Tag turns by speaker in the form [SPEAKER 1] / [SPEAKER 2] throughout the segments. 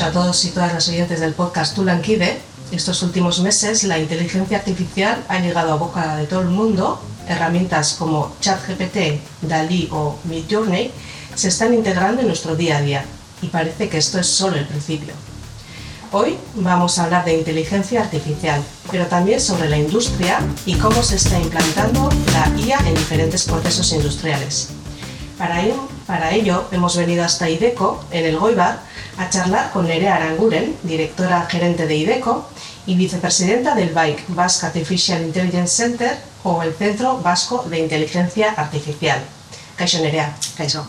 [SPEAKER 1] a todos y todas las oyentes del podcast Tulanquide. Estos últimos meses la inteligencia artificial ha llegado a boca de todo el mundo. Herramientas como ChatGPT, DALI o Midjourney se están integrando en nuestro día a día y parece que esto es solo el principio. Hoy vamos a hablar de inteligencia artificial, pero también sobre la industria y cómo se está implantando la IA en diferentes procesos industriales. Para ello, para ello hemos venido hasta IDECO, en el Goibar, a charlar con Nerea Aranguren, directora gerente de IDECO y vicepresidenta del BAIC, Basque Artificial Intelligence Center, o el Centro Vasco de Inteligencia Artificial. Caixo Nerea.
[SPEAKER 2] Caixo.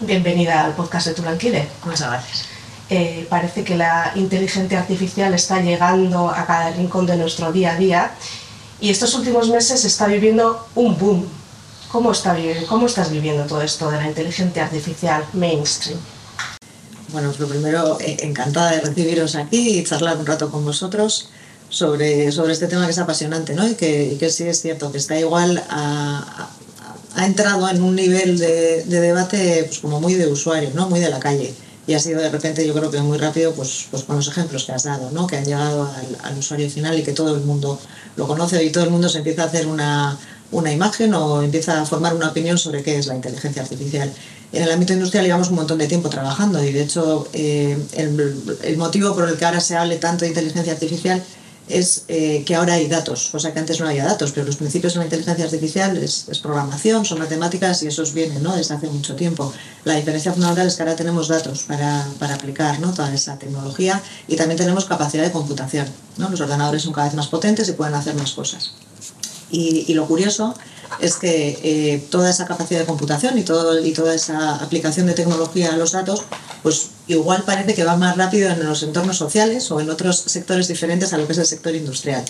[SPEAKER 1] Bienvenida al podcast de Tulanquide.
[SPEAKER 2] Muchas gracias.
[SPEAKER 1] Eh, parece que la inteligencia artificial está llegando a cada rincón de nuestro día a día y estos últimos meses está viviendo un boom. ¿Cómo, está, cómo estás viviendo todo esto de la inteligencia artificial mainstream?
[SPEAKER 2] Bueno, pues lo primero, eh, encantada de recibiros aquí y charlar un rato con vosotros sobre, sobre este tema que es apasionante, ¿no? Y que, que sí es cierto, que está igual a, ha entrado en un nivel de, de, debate pues como muy de usuario, ¿no? Muy de la calle. Y ha sido de repente, yo creo que muy rápido, pues, pues con los ejemplos que has dado, ¿no? Que han llegado al, al usuario final y que todo el mundo lo conoce y todo el mundo se empieza a hacer una, una imagen o empieza a formar una opinión sobre qué es la inteligencia artificial en el ámbito industrial llevamos un montón de tiempo trabajando y de hecho eh, el, motivo por el que ahora se hable tanto de inteligencia artificial es eh, que ahora hay datos, cosa que antes no había datos, pero los principios de la inteligencia artificial es, es programación, son matemáticas y esos vienen ¿no? desde hace mucho tiempo. La diferencia fundamental es que ahora tenemos datos para, para aplicar ¿no? toda esa tecnología y también tenemos capacidad de computación. ¿no? Los ordenadores son cada vez más potentes y pueden hacer más cosas. Y, y lo curioso es que eh, toda esa capacidad de computación y, todo, y toda esa aplicación de tecnología a los datos, pues igual parece que va más rápido en los entornos sociales o en otros sectores diferentes a lo que es el sector industrial.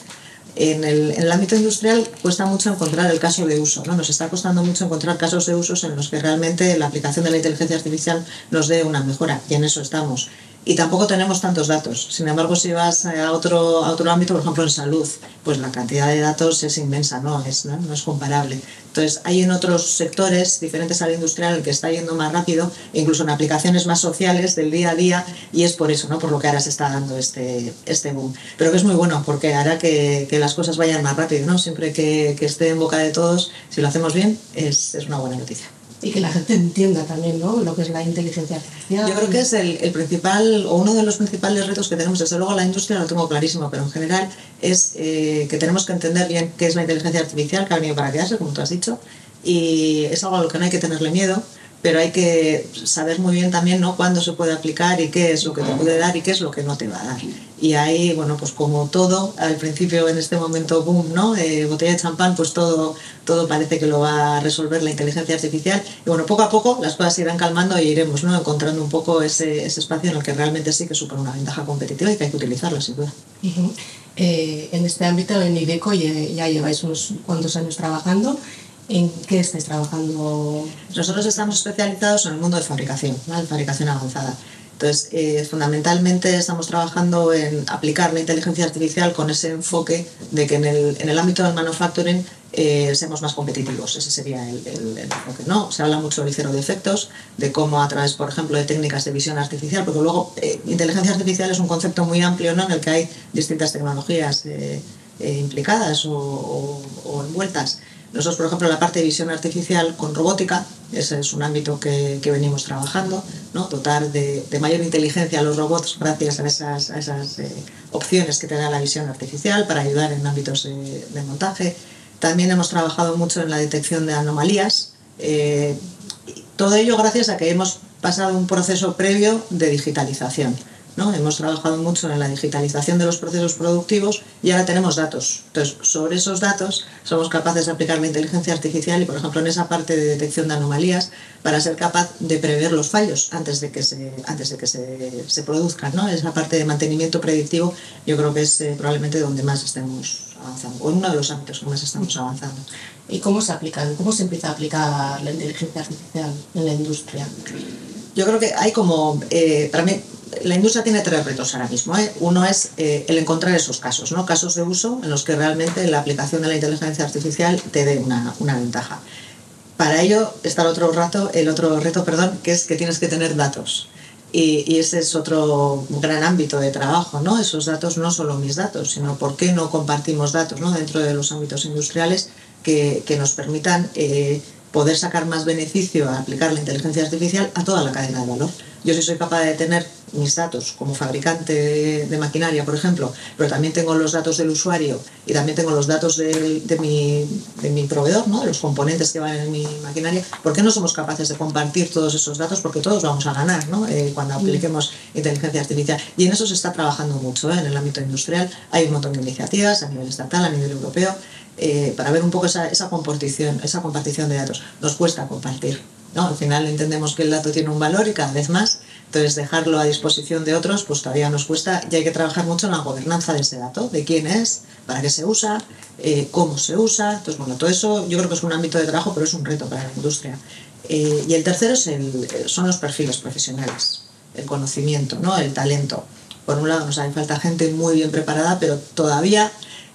[SPEAKER 2] En el, en el ámbito industrial cuesta mucho encontrar el caso de uso, ¿no? nos está costando mucho encontrar casos de usos en los que realmente la aplicación de la inteligencia artificial nos dé una mejora, y en eso estamos y tampoco tenemos tantos datos. Sin embargo, si vas a otro, a otro ámbito, por ejemplo en salud, pues la cantidad de datos es inmensa, no es, ¿no? es comparable. Entonces, hay en otros sectores diferentes al industrial el que está yendo más rápido, incluso en aplicaciones más sociales del día a día, y es por eso, ¿no? por lo que ahora se está dando este, este boom. Pero que es muy bueno, porque hará que, que las cosas vayan más rápido, ¿no? siempre que, que esté en boca de todos, si lo hacemos bien, es, es una buena noticia
[SPEAKER 1] y que la gente entienda también ¿no? lo que es la inteligencia artificial.
[SPEAKER 2] Yo creo que es el, principal o uno de los principales retos que tenemos. Desde luego la industria lo tengo clarísimo, pero en general es eh, que tenemos que entender bien qué es la inteligencia artificial, que ha venido para quedarse, como tú has dicho, y es algo a lo que no hay que tenerle miedo pero hay que saber muy bien también ¿no? cuándo se puede aplicar y qué es lo que te puede dar y qué es lo que no te va a dar. Y ahí, bueno, pues como todo, al principio en este momento, boom, ¿no? Eh, botella de champán, pues todo, todo parece que lo va a resolver la inteligencia artificial. Y bueno, poco a poco las cosas se irán calmando y iremos ¿no? encontrando un poco ese, ese espacio en el que realmente sí que supone una ventaja competitiva y que hay que utilizarla, sin duda.
[SPEAKER 1] Uh -huh. eh, en este ámbito, en IDECO, ya, ya lleváis unos cuantos años trabajando. ¿En qué estáis trabajando?
[SPEAKER 2] Nosotros estamos especializados en el mundo de fabricación, de fabricación avanzada. Entonces, eh, fundamentalmente estamos trabajando en aplicar la inteligencia artificial con ese enfoque de que en el, en el ámbito del manufacturing eh, seamos más competitivos. Ese sería el, el, enfoque. ¿no? Se habla mucho del cero de efectos, de cómo a través, por ejemplo, de técnicas de visión artificial, porque luego eh, inteligencia artificial es un concepto muy amplio ¿no? en el que hay distintas tecnologías implicadas o envueltas. Nosotros, por ejemplo, la parte de visión artificial con robótica, ese es un ámbito que, que venimos trabajando, ¿no? dotar de, de, mayor inteligencia a los robots gracias a esas, a esas eh, opciones que te da la visión artificial para ayudar en ámbitos de, montaje. También hemos trabajado mucho en la detección de anomalías. Eh, todo ello gracias a que hemos pasado un proceso previo de digitalización. ¿No? Hemos trabajado mucho en la digitalización de los procesos productivos y ahora tenemos datos. Entonces, sobre esos datos somos capaces de aplicar la inteligencia artificial y, por ejemplo, en esa parte de detección de anomalías para ser capaz de prever los fallos antes de que se, antes de que se, se produzcan. ¿no? Esa parte de mantenimiento predictivo yo creo que es eh, probablemente donde más estemos avanzando, o en uno de los ámbitos que más estamos avanzando.
[SPEAKER 1] ¿Y cómo se aplican? ¿Cómo se empieza a aplicar la inteligencia artificial en la industria?
[SPEAKER 2] Yo creo que hay como, eh, para mí, la industria tiene tres retos ahora mismo. ¿eh? Uno es eh, el encontrar esos casos, ¿no? casos de uso en los que realmente la aplicación de la inteligencia artificial te dé una, una ventaja. Para ello está el otro, rato, el otro reto, perdón, que es que tienes que tener datos. Y, ese es otro gran ámbito de trabajo, ¿no? Esos datos, no solo mis datos, sino por qué no compartimos datos ¿no? dentro de los ámbitos industriales que, que nos permitan eh, poder sacar más beneficio a aplicar la inteligencia artificial a toda la cadena de valor. Yo sí soy capaz de tener mis datos como fabricante de, maquinaria, por ejemplo, pero también tengo los datos del usuario y también tengo los datos de, de, mi, de mi, proveedor, ¿no? de los componentes que van en mi maquinaria. ¿Por qué no somos capaces de compartir todos esos datos? Porque todos vamos a ganar ¿no? Eh, cuando apliquemos inteligencia artificial. Y en eso se está trabajando mucho ¿eh? en el ámbito industrial. Hay un montón de iniciativas a nivel estatal, a nivel europeo, eh, para ver un poco esa, esa, compartición, esa compartición de datos. Nos cuesta compartir. ¿no? Al final entendemos que el dato tiene un valor y cada vez más entonces, dejarlo a disposición de otros, pues todavía nos cuesta y hay que trabajar mucho en la gobernanza de ese dato, de quién es, para qué se usa, eh, cómo se usa. Entonces, bueno, todo eso yo creo que es un ámbito de trabajo, pero es un reto para la industria. Eh, y el tercero es el, son los perfiles profesionales, el conocimiento, ¿no? el talento. Por un lado, nos hace falta gente muy bien preparada, pero todavía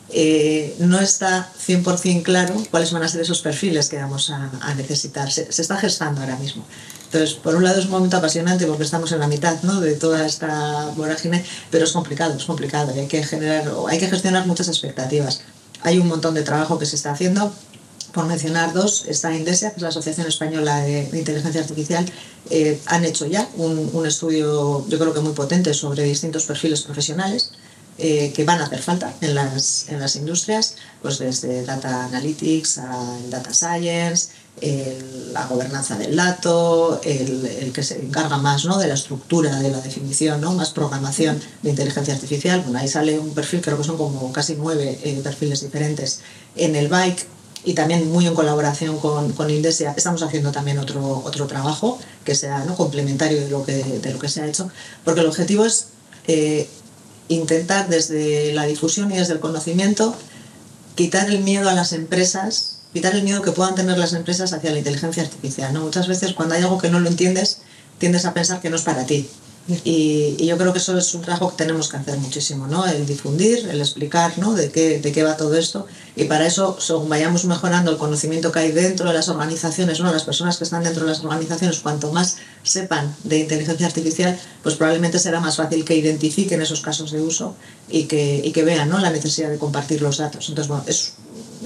[SPEAKER 2] eh, no está 100% claro cuáles van a ser esos perfiles que vamos a, necesitar. Se, está gestando ahora mismo. Entonces, por un lado es un momento apasionante porque estamos en la mitad ¿no? de toda esta vorágine, pero es complicado, es complicado y hay que generar, hay que gestionar muchas expectativas. Hay un montón de trabajo que se está haciendo. Por mencionar dos, está Indesia, que es la Asociación Española de, Inteligencia Artificial, eh, han hecho ya un, estudio, yo creo que muy potente, sobre distintos perfiles profesionales eh, que van a hacer falta en las, en las industrias, pues desde Data Analytics a Data Science, la gobernanza del dato, el, el, que se encarga más ¿no? de la estructura, de la definición, ¿no? más programación de inteligencia artificial. Bueno, ahí sale un perfil, creo que son como casi nueve eh, perfiles diferentes en el bike y también muy en colaboración con, con, Indesia estamos haciendo también otro, otro trabajo que sea ¿no? complementario de lo, que, de lo que se ha hecho, porque el objetivo es eh, intentar desde la difusión y desde el conocimiento quitar el miedo a las empresas quitar el miedo que puedan tener las empresas hacia la inteligencia artificial. ¿no? Muchas veces cuando hay algo que no lo entiendes, tiendes a pensar que no es para ti. Y, yo creo que eso es un trabajo que tenemos que hacer muchísimo, ¿no? El difundir, el explicar, ¿no? De qué, de qué va todo esto. Y para eso, según vayamos mejorando el conocimiento que hay dentro de las organizaciones, ¿no? Las personas que están dentro de las organizaciones, cuanto más sepan de inteligencia artificial, pues probablemente será más fácil que identifiquen esos casos de uso y que, y que vean, ¿no? La necesidad de compartir los datos. Entonces, bueno, es,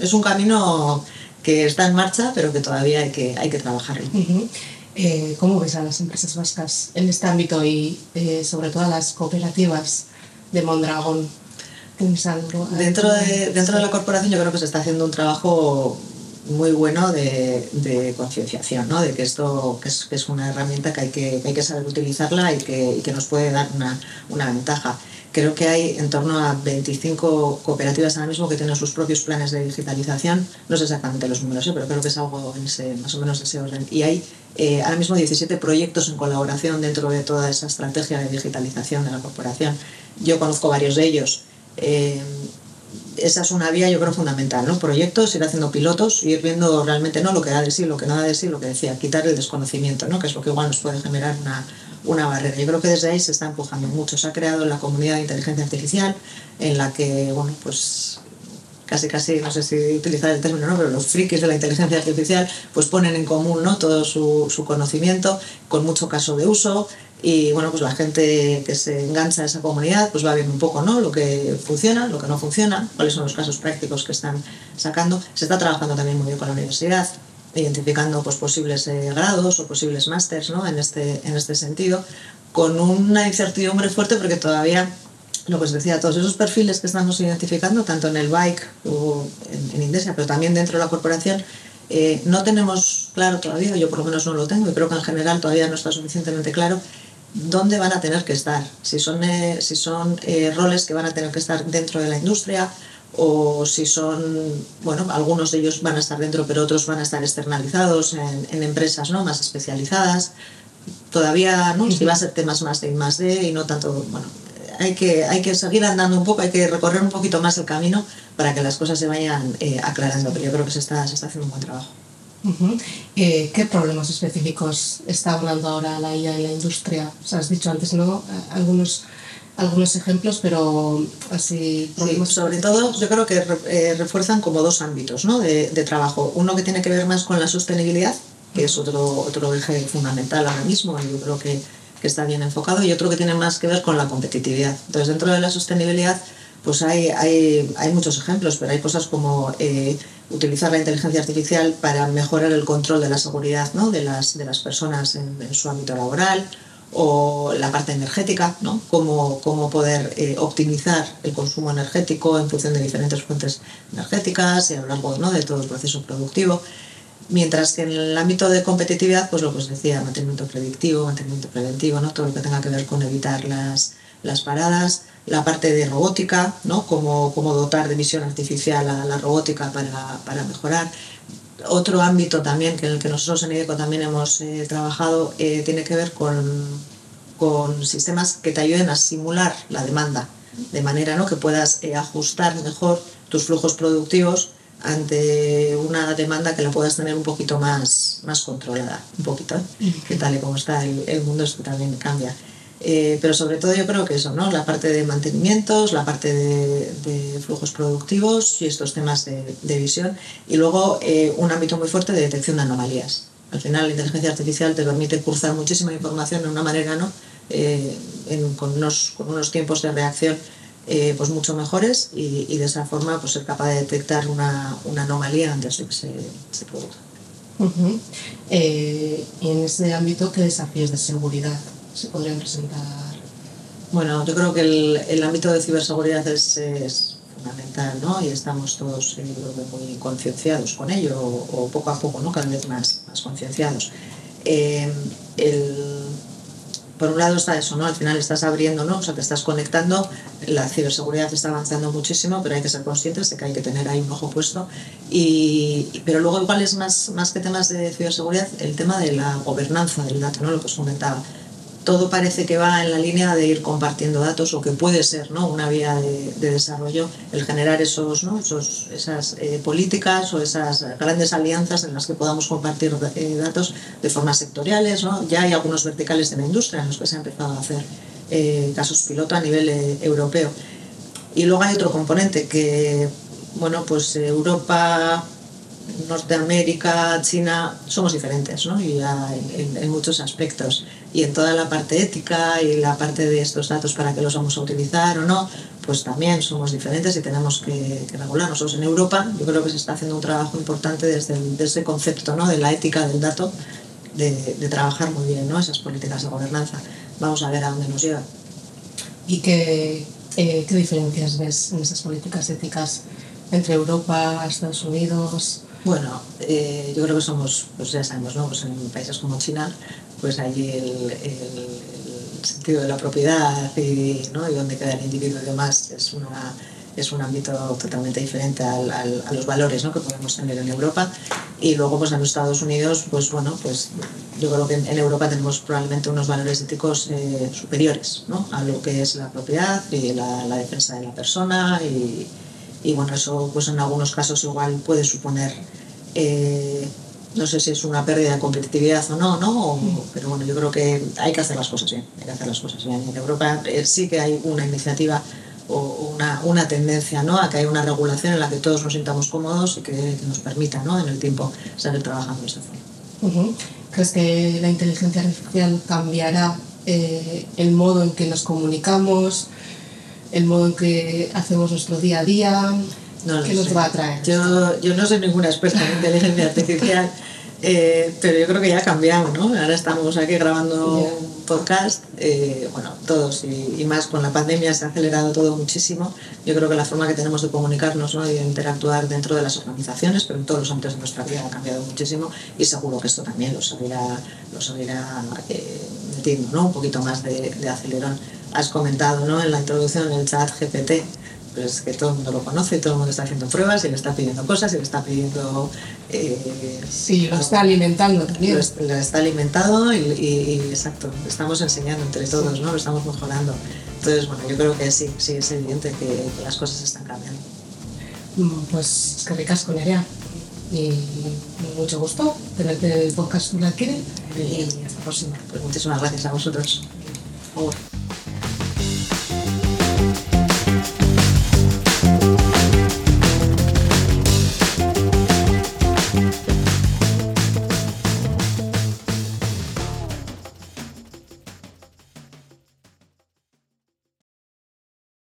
[SPEAKER 2] es un camino que está en marcha, pero que todavía hay que, hay que trabajarlo.
[SPEAKER 1] Eh, ¿Cómo ves a las empresas vascas en este ámbito y eh, sobre todo a las cooperativas de Mondragón?
[SPEAKER 2] Dentro de, dentro de la corporación yo creo que se está haciendo un trabajo muy bueno de, de concienciación, ¿no? de que esto que es, que es, una herramienta que hay que, hay que saber utilizarla y que, y que nos puede dar una, una ventaja. Creo que hay en torno a 25 cooperativas ahora mismo que tienen sus propios planes de digitalización. No sé exactamente los números, ¿eh? pero creo que es algo en ese, más o menos ese orden. Y hay eh, ahora mismo 17 proyectos en colaboración dentro de toda esa estrategia de digitalización de la corporación. Yo conozco varios de ellos. Eh, esa es una vía, yo creo, fundamental, ¿no? Proyectos, ir haciendo pilotos, ir viendo realmente no lo que da de sí, lo que no da de sí, lo que decía, quitar el desconocimiento, ¿no? Que es lo que igual nos puede generar una, una barrera. Yo creo que desde ahí se está empujando mucho. Se ha creado la comunidad de inteligencia artificial en la que, bueno, pues casi casi, no sé si utilizar el término, ¿no? pero los frikis de la inteligencia artificial pues ponen en común ¿no? todo su, su conocimiento con mucho caso de uso y bueno, pues la gente que se engancha a esa comunidad pues va viendo un poco ¿no? lo que funciona, lo que no funciona, cuáles son los casos prácticos que están sacando. Se está trabajando también muy bien con la universidad identificando pues, posibles eh, grados o posibles másters ¿no? en, este, en este sentido, con una incertidumbre fuerte porque todavía, lo que os decía, todos esos perfiles que estamos identificando, tanto en el bike o en, en Indesia, pero también dentro de la corporación, eh, no tenemos claro todavía, yo por lo menos no lo tengo y creo que en general todavía no está suficientemente claro dónde van a tener que estar, si son, eh, si son roles que van a tener que estar dentro de la industria o si son, bueno, algunos de ellos van a estar dentro, pero otros van a estar externalizados en, en empresas ¿no? más especializadas. Todavía, ¿no? Si va a ser temas más de I más D y no tanto, bueno, hay que, hay que seguir andando un poco, hay que recorrer un poquito más el camino para que las cosas se vayan eh, aclarando, pero yo creo que se está, se está haciendo un buen trabajo.
[SPEAKER 1] eh, ¿Qué problemas específicos está hablando ahora la IA en la industria? O sea, has dicho antes, ¿no? Algunos algunos ejemplos, pero así...
[SPEAKER 2] Sí, sobre todo yo creo que eh, refuerzan como dos ámbitos ¿no? de, de, trabajo. Uno que tiene que ver más con la sostenibilidad, que es otro, otro eje fundamental ahora mismo, y yo creo que, que está bien enfocado, y otro que tiene más que ver con la competitividad. Entonces, dentro de la sostenibilidad, pues hay, hay, hay muchos ejemplos, pero hay cosas como eh, utilizar la inteligencia artificial para mejorar el control de la seguridad ¿no? de, las, de las personas en, su ámbito laboral o la parte energética, ¿no? cómo, cómo poder eh, optimizar el consumo energético en función de diferentes fuentes energéticas y a lo largo ¿no? de todo el proceso productivo. Mientras que en el ámbito de competitividad, pues lo que os decía, mantenimiento predictivo, mantenimiento preventivo, ¿no? todo lo que tenga que ver con evitar las, las paradas, la parte de robótica, ¿no? Cómo, cómo dotar de visión artificial a la robótica para, para, mejorar. Otro ámbito también que en el que nosotros en IDECO también hemos eh, trabajado eh, tiene que ver con, con, sistemas que te ayuden a simular la demanda, de manera ¿no? que puedas eh, ajustar mejor tus flujos productivos ante una demanda que la puedas tener un poquito más, más controlada, un poquito, que tal y como está el, el mundo, esto también cambia. Eh, pero sobre todo yo creo que eso, ¿no? La parte de mantenimientos, la parte de, flujos productivos y estos temas de, visión. Y luego eh, un ámbito muy fuerte de detección de anomalías. Al final la inteligencia artificial te permite cruzar muchísima información de una manera, ¿no? Eh, con, unos, con unos tiempos de reacción pues mucho mejores y, de esa forma pues ser capaz de detectar una, una anomalía antes de que se, se produzca.
[SPEAKER 1] y en ese ámbito, ¿qué desafíos de seguridad se podrían presentar?
[SPEAKER 2] Bueno, yo creo que el, el ámbito de ciberseguridad es, es, fundamental, ¿no? Y estamos todos eh, muy concienciados con ello, o, poco a poco, ¿no? Cada vez más, más concienciados. Eh, el, por un lado está eso, ¿no? Al final estás abriendo, ¿no? O sea, te estás conectando, la ciberseguridad está avanzando muchísimo, pero hay que ser conscientes de que hay que tener ahí un ojo puesto. Y, pero luego igual es más, más que temas de ciberseguridad el tema de la gobernanza del dato, ¿no? Lo que os comentaba todo parece que va en la línea de ir compartiendo datos o que puede ser ¿no? una vía de, desarrollo el generar esos, ¿no? esos esas eh, políticas o esas grandes alianzas en las que podamos compartir eh, datos de formas sectoriales. ¿no? Ya hay algunos verticales de la industria en los que se ha empezado a hacer eh, casos piloto a nivel europeo. Y luego hay otro componente que, bueno, pues Europa, Norteamérica, China, somos diferentes, ¿no? Y en, muchos aspectos. Y en toda la parte ética y la parte de estos datos para qué los vamos a utilizar o no, pues también somos diferentes y tenemos que, que regular. Nosotros en Europa, yo creo que se está haciendo un trabajo importante desde, ese concepto, ¿no? De la ética del dato, de, de, trabajar muy bien, ¿no? Esas políticas de gobernanza. Vamos a ver a dónde nos lleva.
[SPEAKER 1] ¿Y qué, eh, qué diferencias ves en esas políticas éticas entre Europa, Estados Unidos?
[SPEAKER 2] Bueno, eh, yo creo que somos, pues ya sabemos, ¿no? Pues en países como China, pues allí el, sentido de la propiedad y, ¿no? y dónde queda el individuo y demás es, una, es un ámbito totalmente diferente al, a los valores ¿no? que podemos tener en Europa. Y luego, pues en los Estados Unidos, pues bueno, pues yo creo que en Europa tenemos probablemente unos valores éticos eh, superiores ¿no? a lo que es la propiedad y la, la defensa de la persona y y bueno, eso pues en algunos casos igual puede suponer, eh, no sé si es una pérdida de competitividad o no, ¿no? pero bueno, yo creo que hay que hacer las cosas bien, hay que hacer las cosas bien. En Europa eh, sí que hay una iniciativa o una, una, tendencia ¿no? a que haya una regulación en la que todos nos sintamos cómodos y que, nos permita ¿no? en el tiempo seguir trabajando de esa forma.
[SPEAKER 1] ¿Crees que la inteligencia artificial cambiará eh, el modo en que nos comunicamos? El modo en que hacemos nuestro día a día, no ¿qué nos va a traer?
[SPEAKER 2] Yo, yo no soy ninguna experta en inteligencia artificial, eh, pero yo creo que ya ha cambiado, ¿no? Ahora estamos aquí grabando un podcast, eh, bueno, todos y, más con la pandemia se ha acelerado todo muchísimo. Yo creo que la forma que tenemos de comunicarnos ¿no? y de interactuar dentro de las organizaciones, pero en todos los ámbitos de nuestra vida ha cambiado muchísimo y seguro que esto también lo seguirá, lo seguirá eh, metiendo ¿no? un poquito más de, de acelerón has comentado ¿no? en la introducción el chat GPT, pues que todo el mundo lo conoce, todo el mundo está haciendo pruebas y le está pidiendo cosas y le está pidiendo...
[SPEAKER 1] Eh, sí, lo está alimentando también.
[SPEAKER 2] Lo, está alimentado y, exacto, estamos enseñando entre todos, ¿no? lo estamos mejorando. Entonces, bueno, yo creo que sí, sí, es evidente que, las cosas están cambiando.
[SPEAKER 1] Mm, pues es que ricas con Nerea. Y mucho gusto tenerte en el podcast Tú la y hasta la próxima.
[SPEAKER 2] Pues muchísimas gracias a vosotros. Por